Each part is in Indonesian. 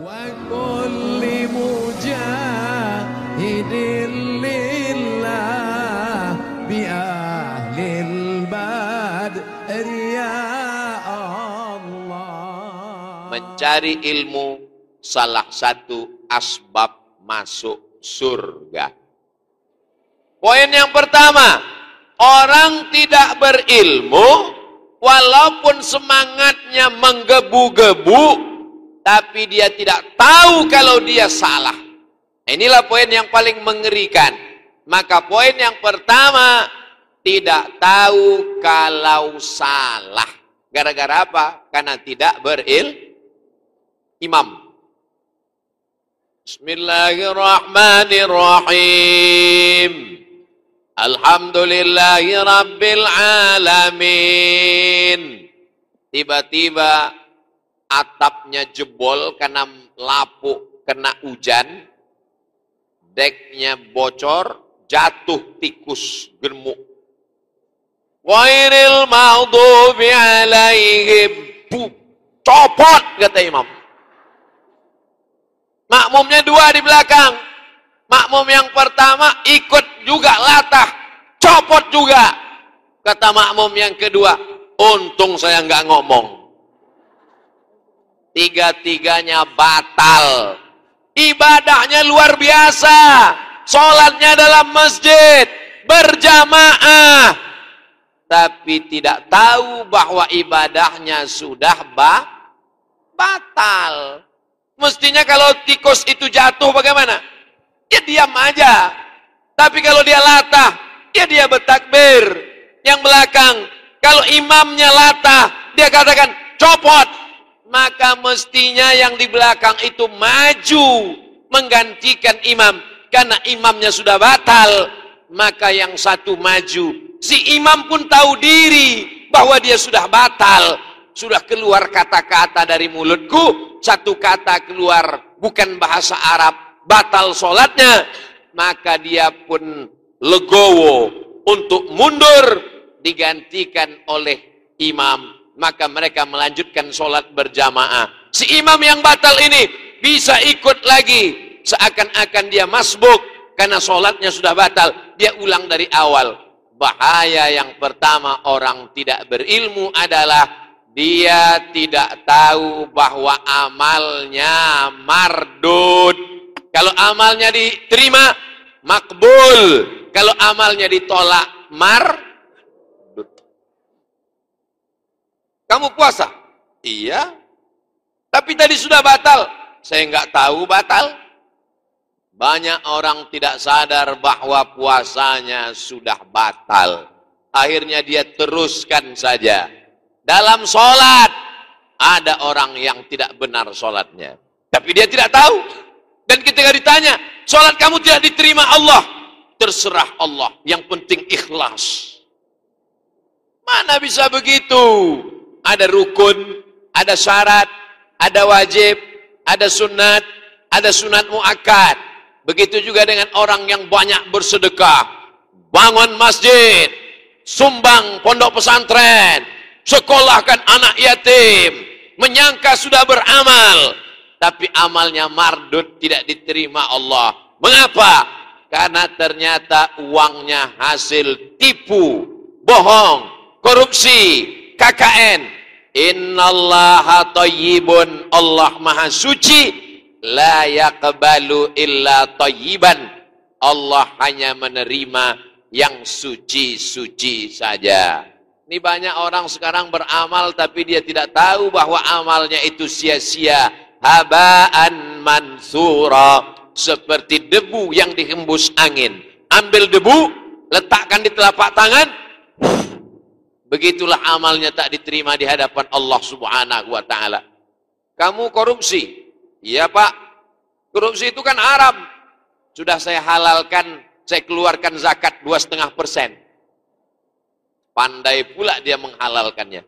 وكل مجاهد لله بأهل البدر يا الله Mencari ilmu salah satu asbab masuk surga. Poin yang pertama, orang tidak berilmu walaupun semangatnya menggebu-gebu tapi dia tidak tahu kalau dia salah. Inilah poin yang paling mengerikan. Maka poin yang pertama tidak tahu kalau salah. Gara-gara apa? Karena tidak beril imam. Bismillahirrahmanirrahim. Alhamdulillahi Rabbil Alamin. Tiba-tiba atapnya jebol karena lapuk kena hujan. Deknya bocor, jatuh tikus gemuk. Wairil maghdubi alaihim. Copot kata imam. Makmumnya dua di belakang. Makmum yang pertama ikut juga latah. Copot juga. Kata makmum yang kedua. Untung saya nggak ngomong. Tiga-tiganya batal. Ibadahnya luar biasa. Sholatnya dalam masjid. Berjamaah. Tapi tidak tahu bahwa ibadahnya sudah ba batal. Mestinya kalau tikus itu jatuh bagaimana? Ya diam aja. Tapi kalau dia latah, ya dia bertakbir. Yang belakang, kalau imamnya latah, dia katakan copot. Maka mestinya yang di belakang itu maju menggantikan imam. Karena imamnya sudah batal, maka yang satu maju. Si imam pun tahu diri bahwa dia sudah batal. Sudah keluar kata-kata dari mulutku, satu kata keluar bukan bahasa Arab, batal sholatnya, maka dia pun legowo untuk mundur digantikan oleh imam. Maka mereka melanjutkan sholat berjamaah. Si imam yang batal ini bisa ikut lagi. Seakan-akan dia masbuk karena sholatnya sudah batal. Dia ulang dari awal. Bahaya yang pertama orang tidak berilmu adalah dia tidak tahu bahwa amalnya mardud. Kalau amalnya diterima, makbul. Kalau amalnya ditolak, mardud. Kamu puasa? Iya. Tapi tadi sudah batal. Saya nggak tahu batal. Banyak orang tidak sadar bahwa puasanya sudah batal. Akhirnya dia teruskan saja. Dalam sholat, ada orang yang tidak benar sholatnya. Tapi dia tidak tahu. Dan ketika ditanya, sholat kamu tidak diterima Allah. Terserah Allah. Yang penting ikhlas. Mana bisa begitu? Ada rukun, ada syarat, ada wajib, ada sunat, ada sunat muakkad. Begitu juga dengan orang yang banyak bersedekah, bangun masjid, sumbang pondok pesantren, sekolahkan anak yatim, menyangka sudah beramal, tapi amalnya mardut tidak diterima Allah. Mengapa? Karena ternyata uangnya hasil tipu, bohong, korupsi, KKN. Innallaha tayyibun. Allah maha suci. La yaqbalu illa tayyiban. Allah hanya menerima yang suci-suci saja. Ini banyak orang sekarang beramal tapi dia tidak tahu bahwa amalnya itu sia-sia. Habaan mansura. Seperti debu yang dihembus angin. Ambil debu letakkan di telapak tangan Begitulah amalnya tak diterima di hadapan Allah Subhanahu wa taala. Kamu korupsi. Iya, Pak. Korupsi itu kan haram. Sudah saya halalkan, saya keluarkan zakat 2,5 persen. Pandai pula dia menghalalkannya.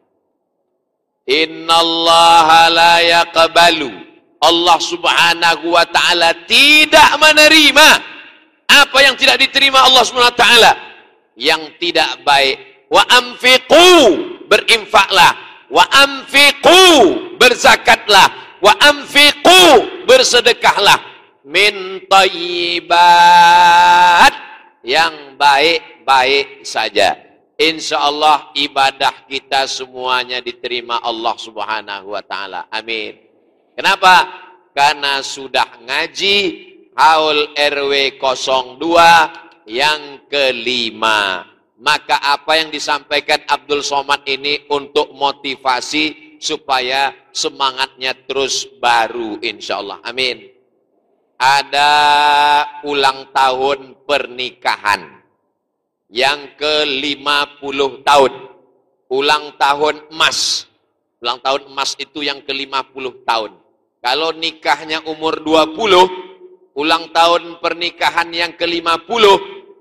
Innallaha la yaqbalu. Allah Subhanahu wa taala tidak menerima apa yang tidak diterima Allah Subhanahu wa taala yang tidak baik wa amfiqu berinfaklah wa amfiqu berzakatlah wa amfiqu bersedekahlah min tayyibat yang baik-baik saja. Insya Allah ibadah kita semuanya diterima Allah subhanahu wa ta'ala. Amin. Kenapa? Karena sudah ngaji haul RW 02 yang kelima. Maka apa yang disampaikan Abdul Somad ini untuk motivasi supaya semangatnya terus baru insya Allah. Amin. Ada ulang tahun pernikahan yang ke-50 tahun. Ulang tahun emas. Ulang tahun emas itu yang ke-50 tahun. Kalau nikahnya umur 20, ulang tahun pernikahan yang ke-50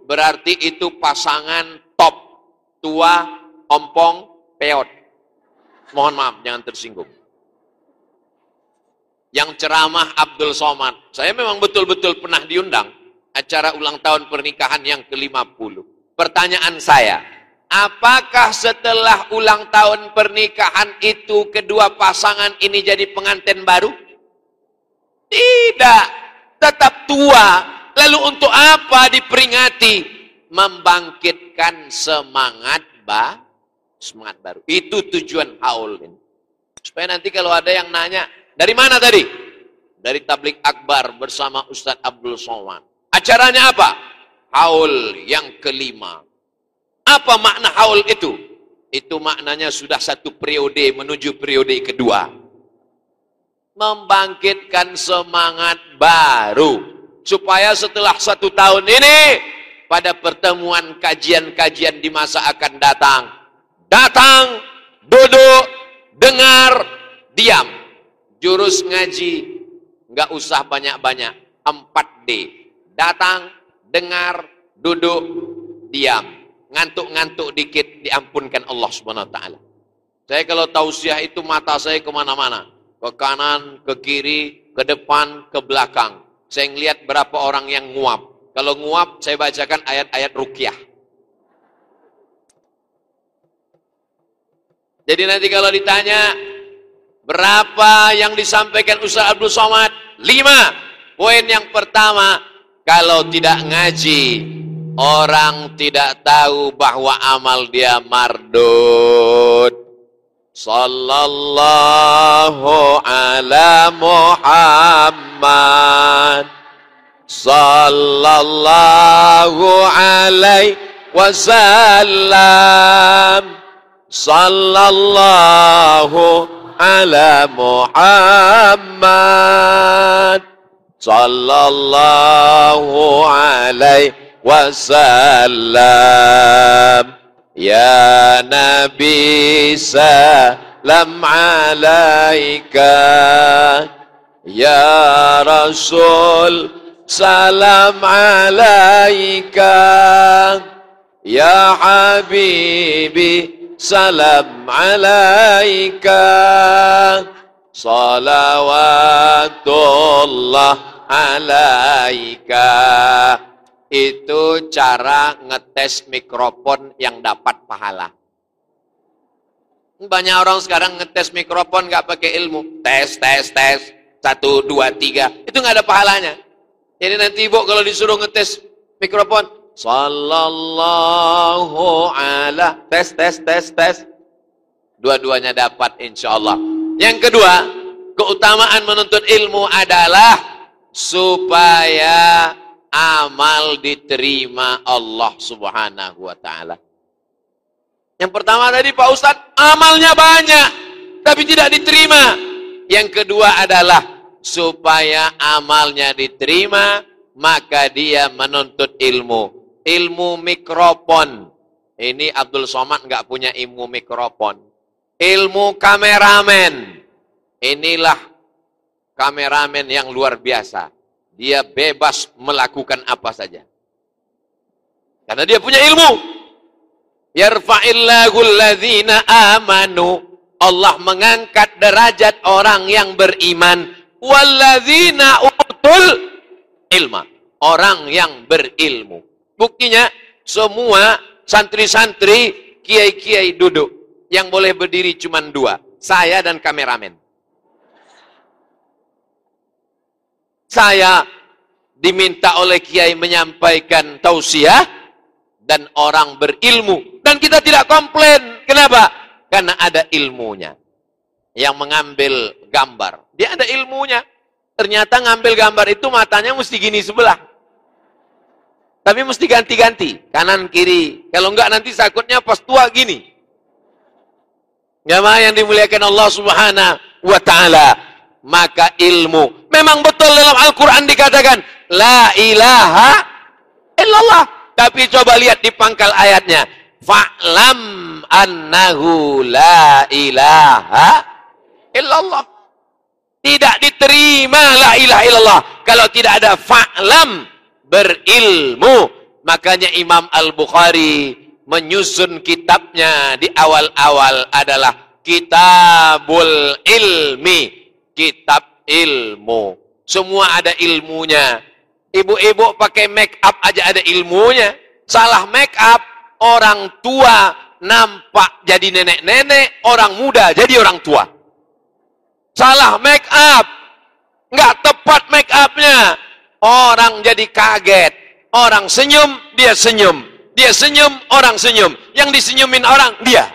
berarti itu pasangan tua, ompong, peot. Mohon maaf, jangan tersinggung. Yang ceramah Abdul Somad. Saya memang betul-betul pernah diundang acara ulang tahun pernikahan yang ke-50. Pertanyaan saya, apakah setelah ulang tahun pernikahan itu kedua pasangan ini jadi pengantin baru? Tidak, tetap tua. Lalu untuk apa diperingati? Membangkitkan semangat ba, semangat baru. Itu tujuan haul ini. Supaya nanti kalau ada yang nanya, dari mana tadi? Dari tablik akbar bersama Ustadz Abdul Somad. Acaranya apa? haul yang kelima. Apa makna haul itu? Itu maknanya sudah satu periode menuju periode kedua. Membangkitkan semangat baru. Supaya setelah satu tahun ini, pada pertemuan kajian-kajian di masa akan datang. Datang, duduk, dengar, diam. Jurus ngaji, nggak usah banyak-banyak. 4D. Datang, dengar, duduk, diam. Ngantuk-ngantuk dikit diampunkan Allah Subhanahu taala. Saya kalau tausiah itu mata saya ke mana-mana. Ke kanan, ke kiri, ke depan, ke belakang. Saya ngelihat berapa orang yang nguap. Kalau nguap, saya bacakan ayat-ayat rukyah. Jadi nanti kalau ditanya, berapa yang disampaikan Ustaz Abdul Somad? Lima. Poin yang pertama, kalau tidak ngaji, orang tidak tahu bahwa amal dia mardud. Sallallahu ala Muhammad. Sallallahu alaihi wasallam. Sallallahu ala Muhammad sallallahu alaihi wasallam ya nabi salam alaika ya rasul salam alaika ya habibi salam alaika salawatullah alaika itu cara ngetes mikrofon yang dapat pahala. Banyak orang sekarang ngetes mikrofon nggak pakai ilmu. Tes, tes, tes. Satu, dua, tiga. Itu nggak ada pahalanya. Jadi nanti ibu kalau disuruh ngetes mikrofon. Sallallahu ala. Tes, tes, tes, tes. Dua-duanya dapat insya Allah. Yang kedua, keutamaan menuntut ilmu adalah supaya amal diterima Allah Subhanahu wa taala. Yang pertama tadi Pak Ustadz, amalnya banyak tapi tidak diterima. Yang kedua adalah supaya amalnya diterima, maka dia menuntut ilmu. Ilmu mikrofon. Ini Abdul Somad nggak punya ilmu mikrofon. Ilmu kameramen. Inilah kameramen yang luar biasa. Dia bebas melakukan apa saja. Karena dia punya ilmu. Yarfa'illahu alladhina amanu. Allah mengangkat derajat orang yang beriman. Walladzina utul ilma. Orang yang berilmu. Buktinya semua santri-santri, kiai-kiai duduk. Yang boleh berdiri cuma dua. Saya dan kameramen. Saya diminta oleh kiai menyampaikan tausiah dan orang berilmu dan kita tidak komplain. Kenapa? Karena ada ilmunya. Yang mengambil gambar, dia ada ilmunya. Ternyata ngambil gambar itu matanya mesti gini sebelah. Tapi mesti ganti-ganti, kanan kiri. Kalau enggak nanti sakutnya pas tua gini. Jamaah yang dimuliakan Allah Subhanahu wa taala, maka ilmu. Memang betul dalam Al-Qur'an dikatakan la ilaha illallah. Tapi coba lihat di pangkal ayatnya. Fa'lam annahu la ilaha illallah. Tidak diterima la ilaha illallah kalau tidak ada fa'lam berilmu. Makanya Imam Al-Bukhari menyusun kitabnya di awal-awal adalah Kitabul Ilmi, kitab ilmu. Semua ada ilmunya. Ibu-ibu pakai make up aja ada ilmunya. Salah make up, orang tua nampak jadi nenek-nenek, orang muda jadi orang tua. Salah make up, nggak tepat make upnya, orang jadi kaget. Orang senyum, dia senyum. Dia senyum, orang senyum. Yang disenyumin orang, dia.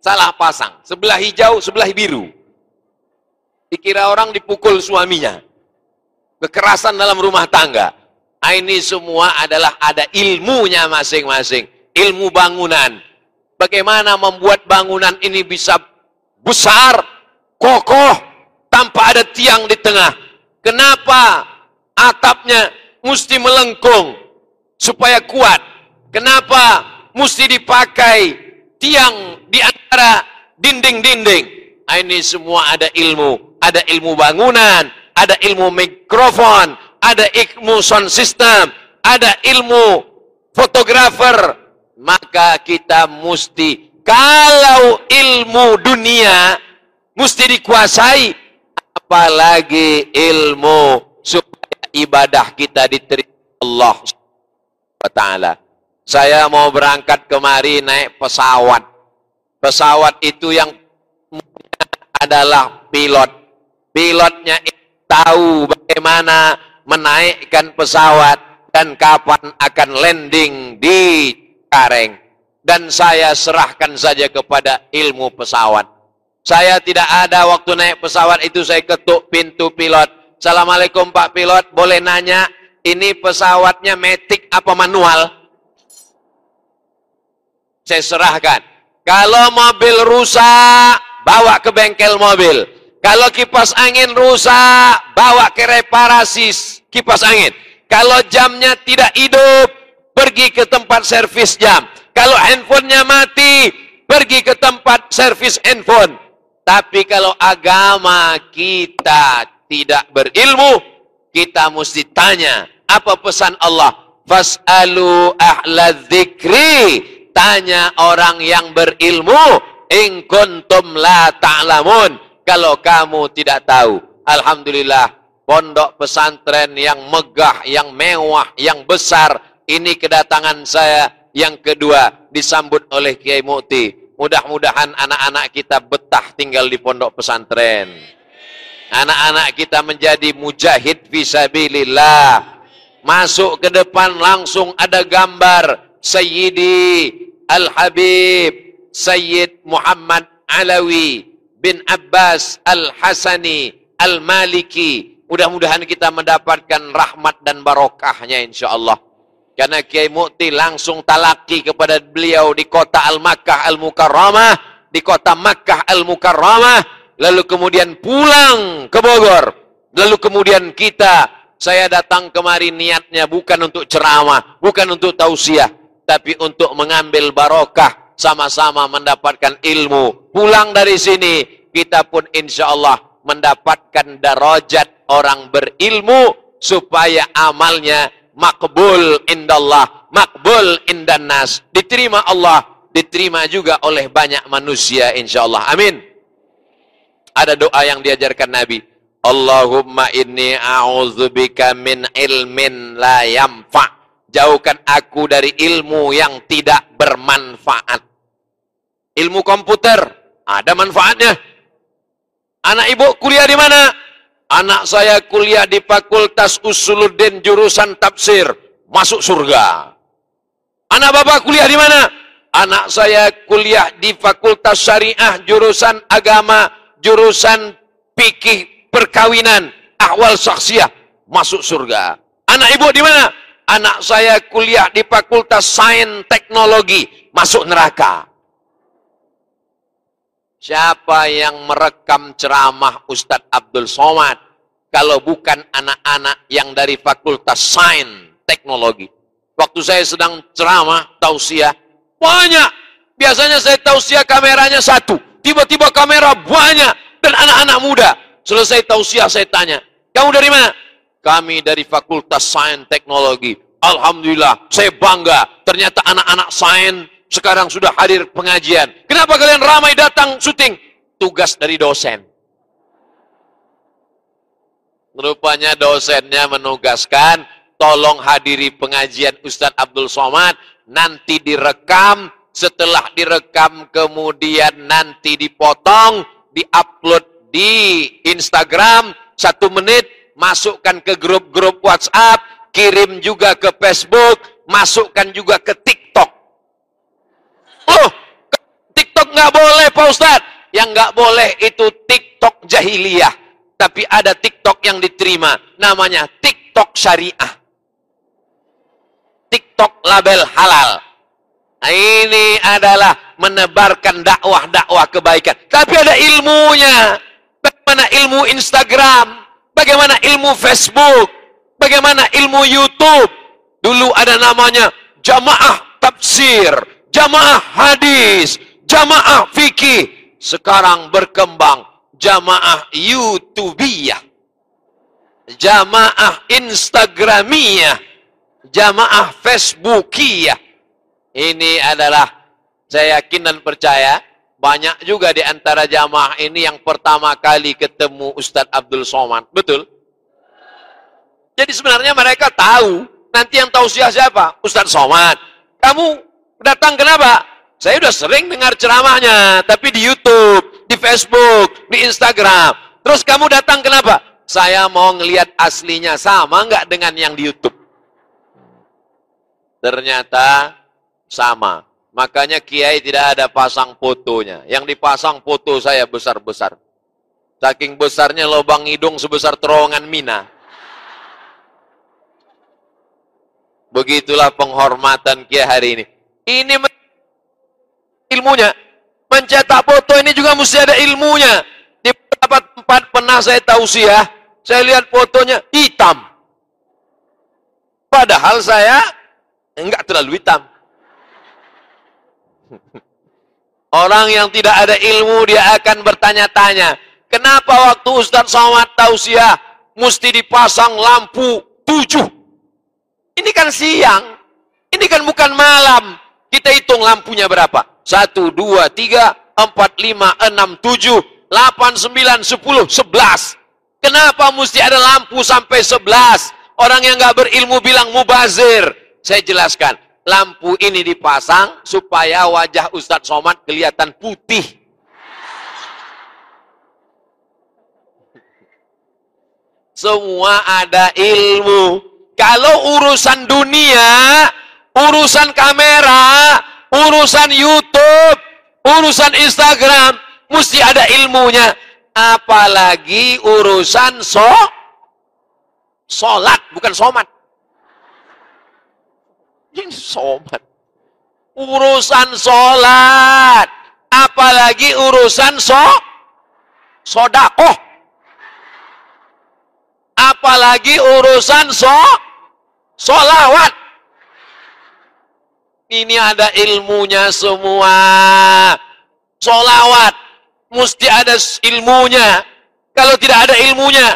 Salah pasang. Sebelah hijau, sebelah biru. Dikira orang dipukul suaminya. Kekerasan dalam rumah tangga. Ah, ini semua adalah ada ilmunya masing-masing. Ilmu bangunan. Bagaimana membuat bangunan ini bisa besar, kokoh, tanpa ada tiang di tengah. Kenapa atapnya mesti melengkung? supaya kuat. Kenapa mesti dipakai tiang di antara dinding-dinding? Ah, ini semua ada ilmu, ada ilmu bangunan, ada ilmu mikrofon, ada ilmu sound system, ada ilmu fotografer. Maka kita mesti kalau ilmu dunia mesti dikuasai apalagi ilmu supaya ibadah kita diterima Allah Ta'ala. Saya mau berangkat kemari naik pesawat. Pesawat itu yang adalah pilot. Pilotnya tahu bagaimana menaikkan pesawat dan kapan akan landing di Kareng. Dan saya serahkan saja kepada ilmu pesawat. Saya tidak ada waktu naik pesawat itu saya ketuk pintu pilot. Assalamualaikum Pak Pilot, boleh nanya ini pesawatnya metik apa manual? Saya serahkan. Kalau mobil rusak, bawa ke bengkel mobil. Kalau kipas angin rusak, bawa ke reparasi kipas angin. Kalau jamnya tidak hidup, pergi ke tempat servis jam. Kalau handphonenya mati, pergi ke tempat servis handphone. Tapi kalau agama kita tidak berilmu, kita mesti tanya, apa pesan Allah? Fas'alu ahla dzikri. Tanya orang yang berilmu, in kuntum la ta'lamun. Kalau kamu tidak tahu. Alhamdulillah, pondok pesantren yang megah, yang mewah, yang besar. Ini kedatangan saya yang kedua disambut oleh Kiai Mukti. Mudah-mudahan anak-anak kita betah tinggal di pondok pesantren. Anak-anak kita menjadi mujahid visabilillah. Masuk ke depan langsung ada gambar Sayyidi Al-Habib Sayyid Muhammad Alawi bin Abbas Al-Hasani Al-Maliki. Mudah-mudahan kita mendapatkan rahmat dan barokahnya insyaAllah. Karena Kiai Mukti langsung talaki kepada beliau di kota Al-Makkah Al-Mukarramah. Di kota Makkah Al-Mukarramah lalu kemudian pulang ke Bogor, lalu kemudian kita, saya datang kemari niatnya bukan untuk ceramah, bukan untuk tausiah, tapi untuk mengambil barokah, sama-sama mendapatkan ilmu. Pulang dari sini, kita pun insya Allah mendapatkan darajat orang berilmu, supaya amalnya makbul indallah, makbul indannas, diterima Allah, diterima juga oleh banyak manusia insya Allah. Amin. Ada doa yang diajarkan Nabi. Allahumma inni a'udzubika min ilmin la yamfa. Jauhkan aku dari ilmu yang tidak bermanfaat. Ilmu komputer ada manfaatnya. Anak ibu kuliah di mana? Anak saya kuliah di Fakultas Usuluddin jurusan tafsir, masuk surga. Anak bapak kuliah di mana? Anak saya kuliah di Fakultas Syariah jurusan agama, jurusan fikih perkawinan, ahwal saksiah, masuk surga. Anak ibu di mana? Anak saya kuliah di Fakultas Sains Teknologi, masuk neraka. Siapa yang merekam ceramah Ustadz Abdul Somad kalau bukan anak-anak yang dari Fakultas Sains Teknologi? Waktu saya sedang ceramah, tausiah, banyak. Biasanya saya tausiah kameranya satu. Tiba-tiba kamera banyak. Dan anak-anak muda. Selesai tausiah saya tanya, kamu dari mana? Kami dari Fakultas Sains Teknologi. Alhamdulillah, saya bangga. Ternyata anak-anak sains sekarang sudah hadir pengajian. Kenapa kalian ramai datang syuting? Tugas dari dosen. Rupanya dosennya menugaskan, tolong hadiri pengajian Ustadz Abdul Somad, nanti direkam, setelah direkam kemudian nanti dipotong, diupload di Instagram, satu menit, masukkan ke grup-grup WhatsApp, kirim juga ke Facebook, masukkan juga ke TikTok. Oh, TikTok nggak boleh Pak Ustadz. Yang nggak boleh itu TikTok jahiliyah. Tapi ada TikTok yang diterima. Namanya TikTok syariah. TikTok label halal. Nah, ini adalah menebarkan dakwah-dakwah kebaikan. Tapi ada ilmunya. Bagaimana ilmu Instagram? Bagaimana ilmu Facebook? Bagaimana ilmu YouTube? Dulu ada namanya jamaah tafsir jamaah hadis, jamaah fikih. Sekarang berkembang jamaah YouTubiyah, jamaah Instagramiyah, jamaah Facebookiyah. Ini adalah saya yakin dan percaya banyak juga di antara jamaah ini yang pertama kali ketemu Ustadz Abdul Somad. Betul? Jadi sebenarnya mereka tahu nanti yang tahu siapa? Ustadz Somad. Kamu Datang kenapa? Saya sudah sering dengar ceramahnya, tapi di YouTube, di Facebook, di Instagram. Terus kamu datang kenapa? Saya mau ngelihat aslinya sama nggak dengan yang di YouTube? Ternyata sama. Makanya Kiai tidak ada pasang fotonya. Yang dipasang foto saya besar-besar. Saking besarnya lubang hidung sebesar terowongan Mina. Begitulah penghormatan Kiai hari ini. Ini ilmunya. Mencetak foto ini juga mesti ada ilmunya. Di beberapa tempat pernah saya tahu sih ya, saya lihat fotonya hitam. Padahal saya enggak terlalu hitam. Orang yang tidak ada ilmu dia akan bertanya-tanya, kenapa waktu Ustaz Somad tausiah mesti dipasang lampu tujuh? Ini kan siang, ini kan bukan malam. Kita hitung lampunya berapa? 1, 2, 3, 4, 5, 6, 7, 8, 9, 10, 11. Kenapa mesti ada lampu sampai 11? Orang yang nggak berilmu bilang mubazir. Saya jelaskan. Lampu ini dipasang supaya wajah Ustadz Somad kelihatan putih. Semua ada ilmu. Kalau urusan dunia, urusan kamera, urusan YouTube, urusan Instagram, mesti ada ilmunya. Apalagi urusan so, solat, bukan somat. Ini somat. Urusan solat, apalagi urusan so, sodakoh. Apalagi urusan so, solawat. Ini ada ilmunya semua. Solawat. Mesti ada ilmunya. Kalau tidak ada ilmunya,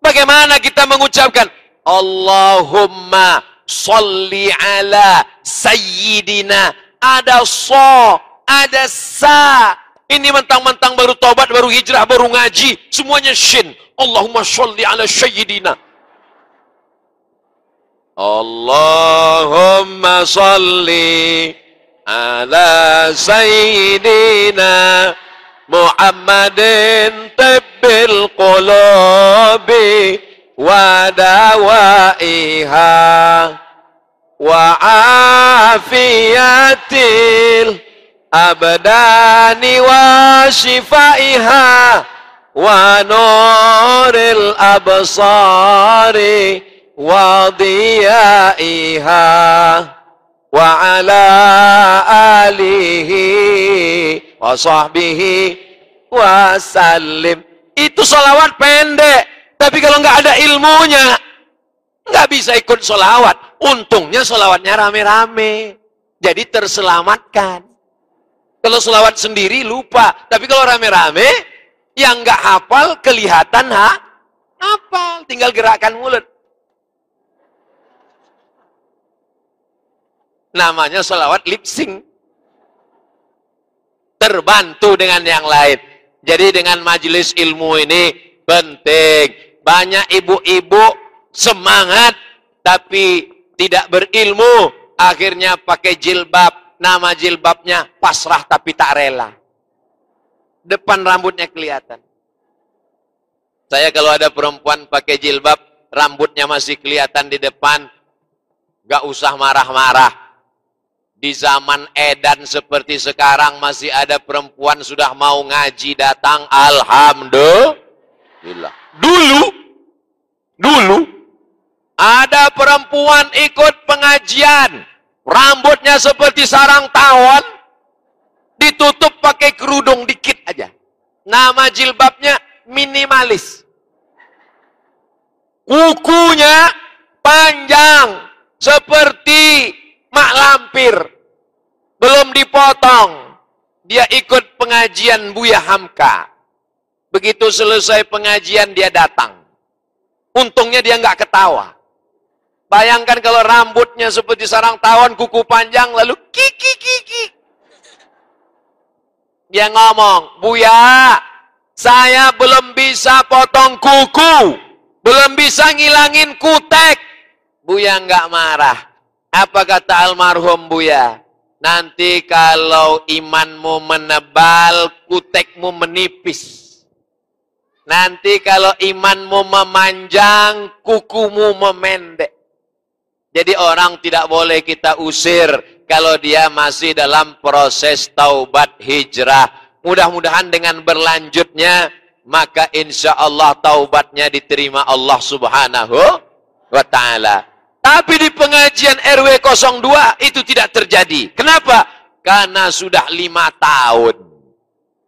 bagaimana kita mengucapkan Allahumma salli ala sayyidina. Ada so, ada sa. Ini mentang-mentang baru tobat, baru hijrah, baru ngaji. Semuanya shin. Allahumma salli ala sayyidina. اللهم صل على سيدنا محمد طب القلوب ودوائها وعافية الأبدان وشفائها ونور الأبصار وضيائها وعلى آله وصحبه wasallim. Itu solawat pendek. Tapi kalau nggak ada ilmunya, nggak bisa ikut solawat. Untungnya solawatnya rame-rame. Jadi terselamatkan. Kalau solawat sendiri lupa. Tapi kalau rame-rame, yang nggak hafal kelihatan ha? hafal. Tinggal gerakan mulut. Namanya solawat lip sync. Terbantu dengan yang lain. Jadi dengan majelis ilmu ini penting. Banyak ibu-ibu semangat tapi tidak berilmu. Akhirnya pakai jilbab. Nama jilbabnya pasrah tapi tak rela. Depan rambutnya kelihatan. Saya kalau ada perempuan pakai jilbab, rambutnya masih kelihatan di depan, gak usah marah-marah. Di zaman edan seperti sekarang masih ada perempuan sudah mau ngaji datang. Alhamdulillah. Dulu, dulu ada perempuan ikut pengajian. Rambutnya seperti sarang tawon. Ditutup pakai kerudung dikit aja. Nama jilbabnya minimalis. Kukunya panjang seperti mak lampir, belum dipotong. Dia ikut pengajian Buya Hamka. Begitu selesai pengajian dia datang. Untungnya dia nggak ketawa. Bayangkan kalau rambutnya seperti sarang tawon, kuku panjang, lalu kiki kiki. Dia ngomong, Buya, saya belum bisa potong kuku, belum bisa ngilangin kutek. Buya nggak marah. Apa kata almarhum Buya? Nanti kalau imanmu menebal, kutekmu menipis. Nanti kalau imanmu memanjang, kukumu memendek. Jadi orang tidak boleh kita usir kalau dia masih dalam proses taubat hijrah. Mudah-mudahan dengan berlanjutnya, maka insya Allah taubatnya diterima Allah subhanahu wa ta'ala. Tapi di pengajian RW 02 itu tidak terjadi. Kenapa? Karena sudah lima tahun.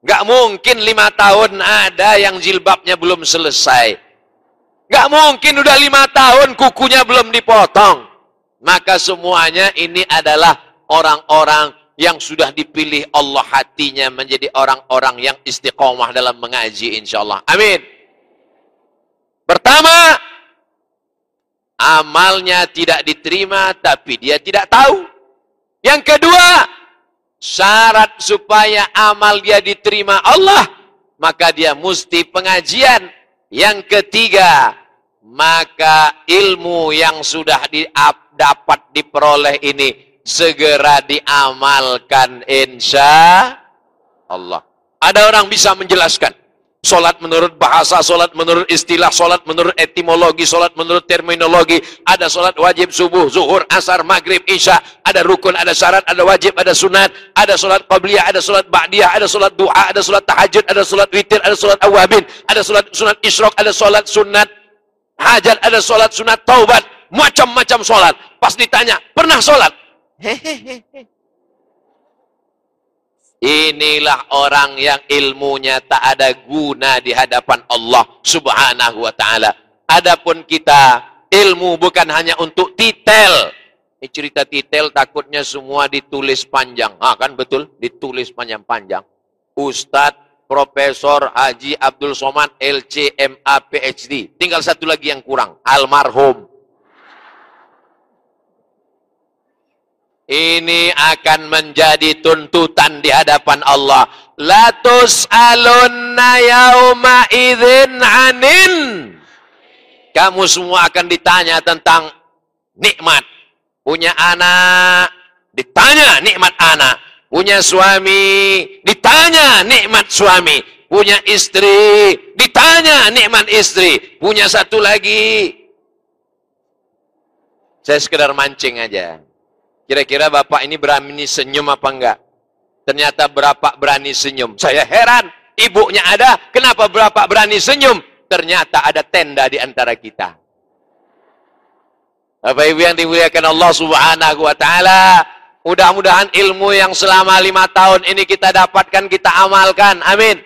Gak mungkin lima tahun ada yang jilbabnya belum selesai. Gak mungkin udah lima tahun kukunya belum dipotong. Maka semuanya ini adalah orang-orang yang sudah dipilih Allah hatinya menjadi orang-orang yang istiqomah dalam mengaji insya Allah. Amin. Pertama, amalnya tidak diterima tapi dia tidak tahu. Yang kedua, syarat supaya amal dia diterima Allah, maka dia mesti pengajian. Yang ketiga, maka ilmu yang sudah di, dapat diperoleh ini segera diamalkan insya Allah. Ada orang bisa menjelaskan. Solat menurut bahasa, solat menurut istilah, solat menurut etimologi, solat menurut terminologi. Ada solat wajib subuh, zuhur, asar, maghrib, isya. Ada rukun, ada syarat, ada wajib, ada sunat. Ada solat qabliyah, ada solat ba'diyah, ada solat du'a, ada solat tahajud, ada solat witir, ada solat awabin. Ada solat sunat isyrok, ada solat sunat hajat, ada solat sunat taubat. Macam-macam solat. Pas ditanya, pernah solat? Hehehe. Inilah orang yang ilmunya tak ada guna di hadapan Allah Subhanahu wa taala. Adapun kita ilmu bukan hanya untuk titel. Ini cerita titel takutnya semua ditulis panjang. Ah kan betul, ditulis panjang-panjang. Ustadz Profesor Haji Abdul Somad LCMA PhD. Tinggal satu lagi yang kurang, almarhum. Ini akan menjadi tuntutan di hadapan Allah. Latus alunna yauma idzin anin. Kamu semua akan ditanya tentang nikmat. Punya anak, ditanya nikmat anak. Punya suami, ditanya nikmat suami. punya istri, ditanya nikmat istri, punya satu lagi. Saya sekedar mancing aja. Kira-kira Bapak ini berani senyum apa enggak? Ternyata berapa berani senyum. Saya heran, ibunya ada, kenapa berapa berani senyum? Ternyata ada tenda di antara kita. Bapak Ibu yang dimuliakan Allah Subhanahu wa taala, mudah-mudahan ilmu yang selama lima tahun ini kita dapatkan, kita amalkan. Amin.